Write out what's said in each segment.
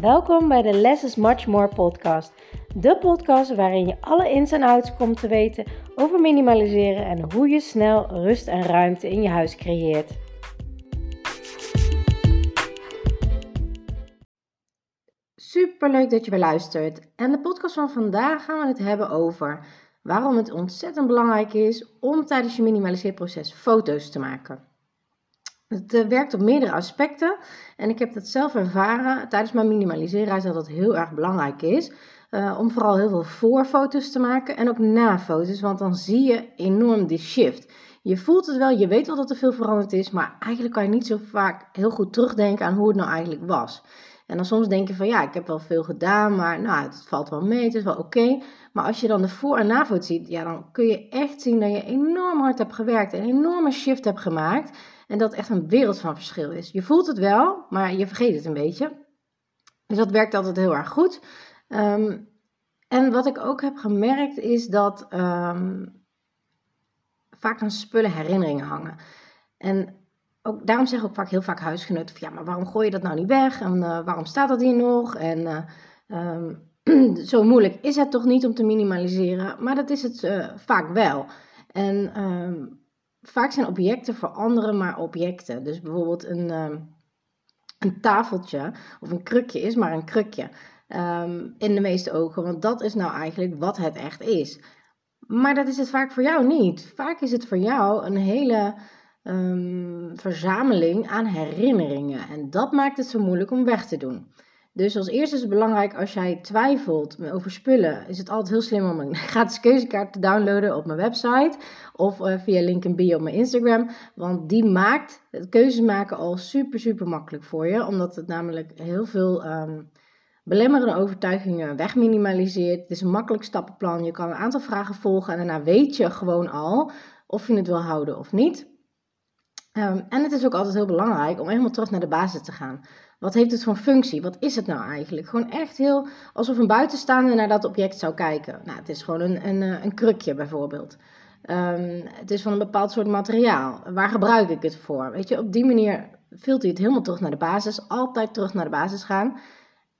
Welkom bij de Less is Much More podcast. De podcast waarin je alle ins en outs komt te weten over minimaliseren en hoe je snel rust en ruimte in je huis creëert. Super leuk dat je weer luistert. En de podcast van vandaag gaan we het hebben over waarom het ontzettend belangrijk is om tijdens je minimaliseerproces foto's te maken. Het eh, werkt op meerdere aspecten en ik heb dat zelf ervaren tijdens mijn minimaliseerreis dat het heel erg belangrijk is uh, om vooral heel veel voorfoto's te maken en ook na-foto's, want dan zie je enorm die shift. Je voelt het wel, je weet wel dat er veel veranderd is, maar eigenlijk kan je niet zo vaak heel goed terugdenken aan hoe het nou eigenlijk was. En dan soms denk je van ja, ik heb wel veel gedaan, maar nou, het valt wel mee, het is wel oké. Maar als je dan de voor- en na-foto ziet, ja, dan kun je echt zien dat je enorm hard hebt gewerkt, een enorme shift hebt gemaakt. En dat echt een wereld van verschil is. Je voelt het wel, maar je vergeet het een beetje. Dus dat werkt altijd heel erg goed. Ehm, en wat ik ook heb gemerkt is dat um, vaak aan spullen herinneringen hangen. En ook, daarom zeggen ook vaak heel vaak huisgenoten van ja, maar waarom gooi je dat nou niet weg? En uh, waarom staat dat hier nog? En uh, um, zo moeilijk is het toch niet om te minimaliseren, maar dat is het uh, vaak wel. En vaak zijn objecten voor anderen maar objecten. Dus bijvoorbeeld een, um, een tafeltje of een krukje is maar een krukje. Um, in de meeste ogen, want dat is nou eigenlijk wat het echt is. Maar dat is het vaak voor jou niet. Vaak is het voor jou een hele um, verzameling aan herinneringen. En dat maakt het zo moeilijk om weg te doen. Dus als eerste is het belangrijk als jij twijfelt over spullen, is het altijd heel slim om een gratis keuzekaart te downloaden op mijn website of uh, via link in bio op mijn Instagram. Want die maakt het keuzes maken al super, super makkelijk voor je. Omdat het namelijk heel veel um, belemmerende overtuigingen wegminimaliseert. Het is een makkelijk stappenplan. Je kan een aantal vragen volgen en daarna weet je gewoon al of je het wil houden of niet. Um, en het is ook altijd heel belangrijk om helemaal terug naar de basis te gaan. Wat heeft het voor functie? Wat is het nou eigenlijk? Gewoon echt heel alsof een buitenstaander naar dat object zou kijken. Nou, het is gewoon een, een, een krukje bijvoorbeeld. Um, het is van een bepaald soort materiaal. Waar gebruik ik het voor? Weet je, op die manier vult hij het helemaal terug naar de basis. Altijd terug naar de basis gaan.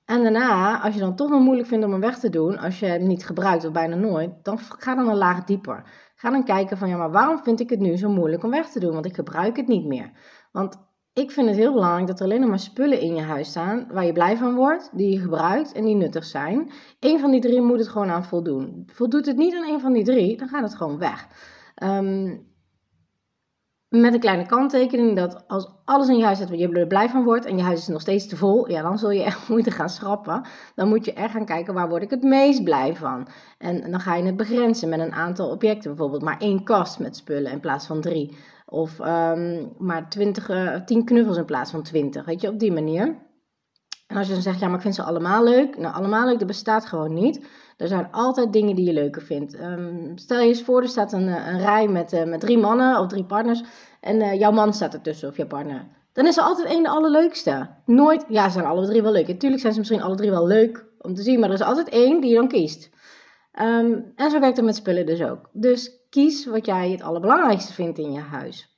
En daarna, als je dan toch nog moeilijk vindt om hem weg te doen, als je hem niet gebruikt of bijna nooit, dan ga dan een laag dieper. Ga dan kijken van ja, maar waarom vind ik het nu zo moeilijk om weg te doen? Want ik gebruik het niet meer. Want ik vind het heel belangrijk dat er alleen nog maar spullen in je huis staan waar je blij van wordt, die je gebruikt en die nuttig zijn. Eén van die drie moet het gewoon aan voldoen. Voldoet het niet aan één van die drie, dan gaat het gewoon weg. Um, met een kleine kanttekening dat als alles in je huis zit waar je blij van wordt en je huis is nog steeds te vol, ja, dan zul je echt moeten gaan schrappen. Dan moet je echt gaan kijken waar word ik het meest blij van. En dan ga je het begrenzen met een aantal objecten, bijvoorbeeld maar één kast met spullen in plaats van drie. Of um, maar 20, uh, 10 knuffels in plaats van 20. Weet je, op die manier. En als je dan zegt, ja, maar ik vind ze allemaal leuk. Nou, allemaal leuk, dat bestaat gewoon niet. Er zijn altijd dingen die je leuker vindt. Um, stel je eens voor, er staat een, een rij met, uh, met drie mannen of drie partners. En uh, jouw man staat ertussen of jouw partner. Dan is er altijd één de allerleukste. Nooit, ja, ze zijn alle drie wel leuk. Natuurlijk zijn ze misschien alle drie wel leuk om te zien. Maar er is altijd één die je dan kiest. Um, en zo werkt het met spullen dus ook. Dus kies wat jij het allerbelangrijkste vindt in je huis.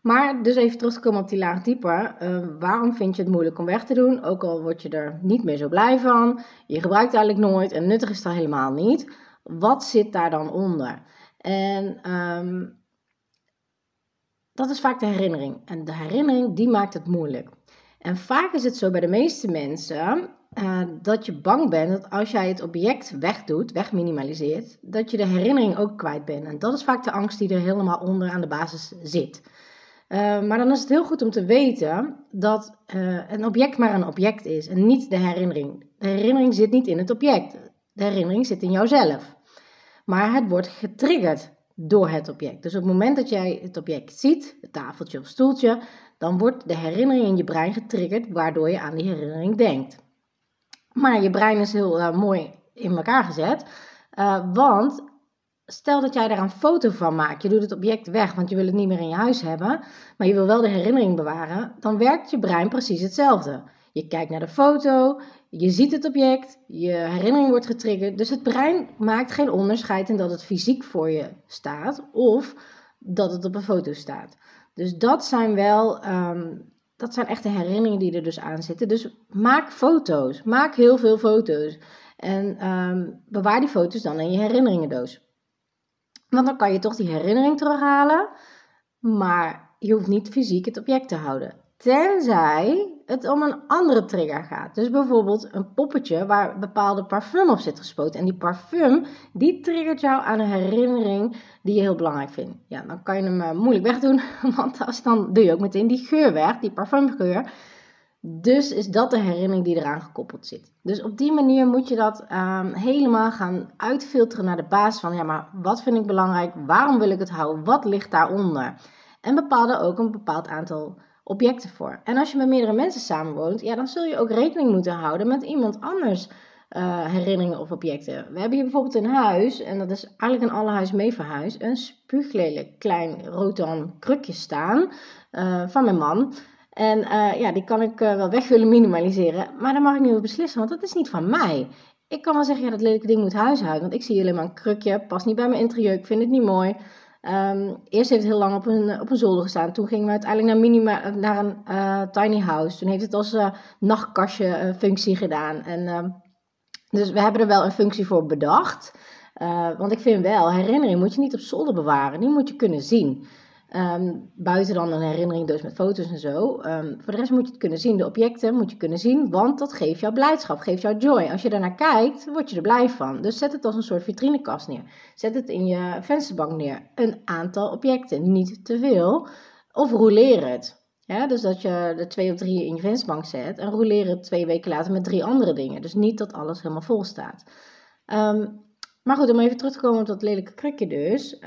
Maar dus even terug te komen op die laag dieper. Uh, waarom vind je het moeilijk om weg te doen? Ook al word je er niet meer zo blij van. Je gebruikt het eigenlijk nooit en nuttig is het helemaal niet. Wat zit daar dan onder? En um, dat is vaak de herinnering. En de herinnering die maakt het moeilijk. En vaak is het zo bij de meeste mensen uh, dat je bang bent dat als jij het object wegdoet, wegminimaliseert, dat je de herinnering ook kwijt bent. En dat is vaak de angst die er helemaal onder aan de basis zit. Uh, maar dan is het heel goed om te weten dat uh, een object maar een object is en niet de herinnering. De herinnering zit niet in het object. De herinnering zit in jouzelf. Maar het wordt getriggerd door het object. Dus op het moment dat jij het object ziet, het tafeltje of stoeltje, dan wordt de herinnering in je brein getriggerd, waardoor je aan die herinnering denkt. Maar je brein is heel uh, mooi in elkaar gezet, uh, want stel dat jij daar een foto van maakt, je doet het object weg, want je wil het niet meer in je huis hebben, maar je wil wel de herinnering bewaren, dan werkt je brein precies hetzelfde. Je kijkt naar de foto, je ziet het object, je herinnering wordt getriggerd. Dus het brein maakt geen onderscheid in dat het fysiek voor je staat of dat het op een foto staat. Dus dat zijn wel um, dat zijn echte herinneringen die er dus aan zitten. Dus maak foto's. Maak heel veel foto's. En ehm, bewaar die foto's dan in je herinneringendoos. Want dan kan je toch die herinnering terughalen. Maar je hoeft niet fysiek het object te houden. Tenzij het om een andere trigger gaat. Dus bijvoorbeeld een poppetje waar bepaalde parfum op zit gespoten. En die parfum, die triggert jou aan een herinnering die je heel belangrijk vindt. Ja, dan kan je hem uh, moeilijk wegdoen, want als, dan doe je ook meteen die geur weg, die parfumgeur. Dus is dat de herinnering die eraan gekoppeld zit. Dus op die manier moet je dat um, helemaal gaan uitfilteren naar de basis van, ja, maar wat vind ik belangrijk? Waarom wil ik het houden? Wat ligt daaronder? En bepaalde ook een bepaald aantal objecten voor. En als je met meerdere mensen samenwoont, ja, dan zul je ook rekening moeten houden met iemand anders uh, herinneringen of objecten. We hebben hier bijvoorbeeld een huis, en dat is eigenlijk een alle huis mee verhuis, een spuuglelijk klein rotan krukje staan uh, van mijn man. En uh, ja, die kan ik wel weg willen minimaliseren, maar daar mag ik niet over beslissen, want dat is niet van mij. Ik kan wel zeggen, ja, dat lelijke ding moet huishouden, want ik zie alleen maar een krukje, past niet bij mijn interieur, ik vind het niet mooi. Um, eerst heeft het heel lang op een, op een zolder gestaan. Toen gingen we uiteindelijk naar, minima, naar een uh, tiny house. Toen heeft het als uh, nachtkastje uh, functie gedaan. En, ehm, dus we hebben er wel een functie voor bedacht. want ik vind wel, herinnering moet je niet op zolder bewaren. Die moet je kunnen zien. Um, buiten dan een herinnering dus met foto's en zo. Um, voor de rest moet je het kunnen zien. De objecten moet je kunnen zien, want dat geeft jou blijdschap, geeft jou joy. Als je daarnaar kijkt, word je er blij van. Dus zet het als een soort vitrinekast neer. Zet het in je vensterbank neer. Een aantal objecten, niet te veel. Of roleer het. Ja, dus dat je er twee of drie in je vensterbank zet en roleer het twee weken later met drie andere dingen. Dus niet dat alles helemaal vol staat. Um, maar goed, om even terug te komen op dat lelijke krukje dus.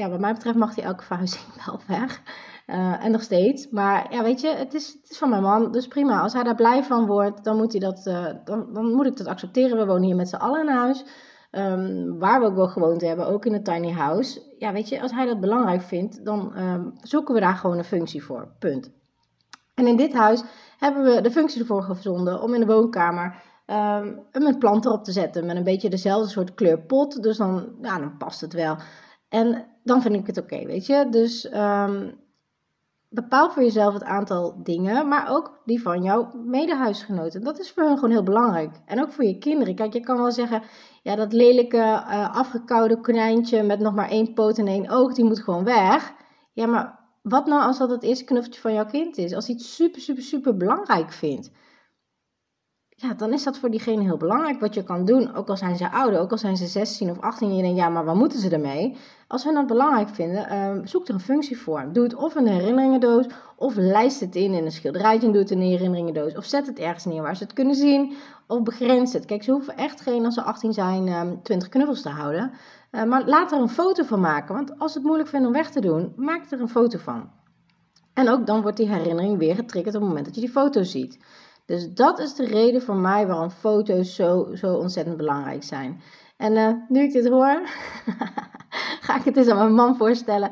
Ja, wat mij betreft mag hij elke verhuizing wel weg. Uh, en nog steeds. Maar ja, weet je, het is, het is van mijn man. Dus prima. Als hij daar blij van wordt, dan moet, hij dat, uh, dan, dan moet ik dat accepteren. We wonen hier met z'n allen in huis. Um, waar we ook wel gewoond hebben, ook in een tiny house. Ja, weet je, als hij dat belangrijk vindt, dan um, zoeken we daar gewoon een functie voor. Punt. En in dit huis hebben we de functie ervoor gevonden om in de woonkamer um, een plant erop te zetten. Met een beetje dezelfde soort kleurpot. Dus dan, ja, dan past het wel. En dan vind ik het oké, weet je. Dus um, bepaal voor jezelf het aantal dingen, maar ook die van jouw medehuisgenoten. Dat is voor hun gewoon heel belangrijk. En ook voor je kinderen. Kijk, je kan wel zeggen, ja, dat lelijke uh, afgekoude konijntje met nog maar één poot en één oog, die moet gewoon weg. Ja, maar wat nou als dat het eerste knuffeltje van jouw kind is? Als hij het super, super, super belangrijk vindt ja, dan is dat voor diegene heel belangrijk wat je kan doen. Ook al zijn ze ouder, ook al zijn ze 16 of 18 en je denkt, ja, maar wat moeten ze ermee? Als we dat belangrijk vinden, uh, zoek er een functie voor. Doe het of in een herinneringendoos, of lijst het in in een schilderijtje en doe het in een herinneringendoos. Of zet het ergens neer waar ze het kunnen zien, of begrens het. Kijk, ze hoeven echt geen, als ze 18 zijn, um, ehm, 20 knuffels te houden. Uh, maar laat er een foto van maken, want als ze het moeilijk vinden om weg te doen, maak er een foto van. En ook dan wordt die herinnering weer getriggerd op het moment dat je die foto ziet. Dus dat is de reden voor mij waarom foto's zo, zo ontzettend belangrijk zijn. En uh, nu ik dit hoor, ga ik het eens aan mijn man voorstellen.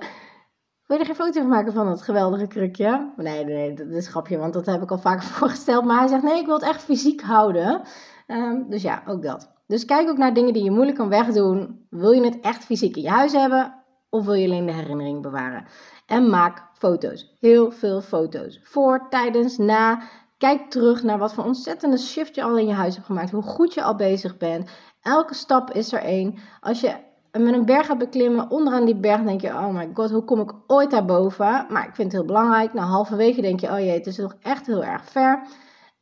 Wil je er geen foto van maken van dat geweldige krukje? Nee, nee, dat is grapje, want dat heb ik al vaker voorgesteld. Maar hij zegt, nee, ik wil het echt fysiek houden. Um, dus ja, ook dat. Dus kijk ook naar dingen die je moeilijk kan wegdoen. Wil je het echt fysiek in je huis hebben? Of wil je alleen de herinnering bewaren? En maak foto's. Heel veel foto's. Voor, tijdens, na. Kijk terug naar wat voor ontzettende shift je al in je huis hebt gemaakt. Hoe goed je al bezig bent. Elke stap is er één. Als je met een berg gaat beklimmen, onderaan die berg denk je, oh my god, hoe kom ik ooit daarboven? Maar ik vind het heel belangrijk. Nou, halverwege denk je, oh jee, het is nog echt heel erg ver.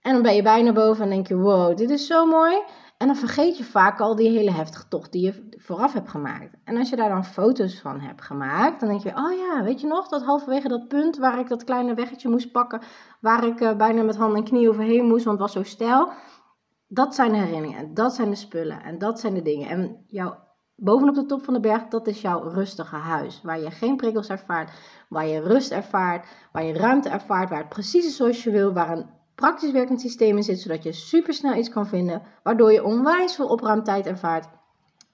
En dan ben je bijna boven en denk je, wow, dit is zo mooi. En dan vergeet je vaak al die hele heftige tocht die je vooraf hebt gemaakt. En als je daar dan foto's van hebt gemaakt, dan denk je, oh ja, weet je nog, dat halverwege dat punt waar ik dat kleine weggetje moest pakken, waar ik uh, bijna met hand en knie overheen moest, want het was zo stijl. Dat zijn de herinneringen, dat zijn de spullen en dat zijn de dingen. En jouw, bovenop de top van de berg, dat is jouw rustige huis. Waar je geen prikkels ervaart, waar je rust ervaart, waar je ruimte ervaart, waar het precies is zoals je wil, waar een praktisch werkend systeem in zit, zodat je supersnel iets kan vinden, waardoor je onwijs veel opruimtijd ervaart,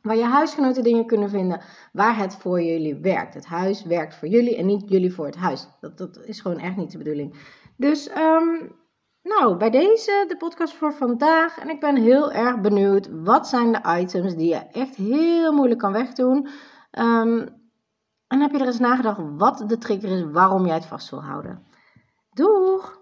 waar je huisgenoten dingen kunnen vinden, waar het voor jullie werkt. Het huis werkt voor jullie en niet jullie voor het huis. Dat, dat is gewoon echt niet de bedoeling. Dus, um, nou, bij deze de podcast voor vandaag. En ik ben heel erg benieuwd, wat zijn de items die je echt heel moeilijk kan wegdoen? Um, en heb je er eens nagedacht wat de trigger is waarom jij het vast wil houden? Doeg!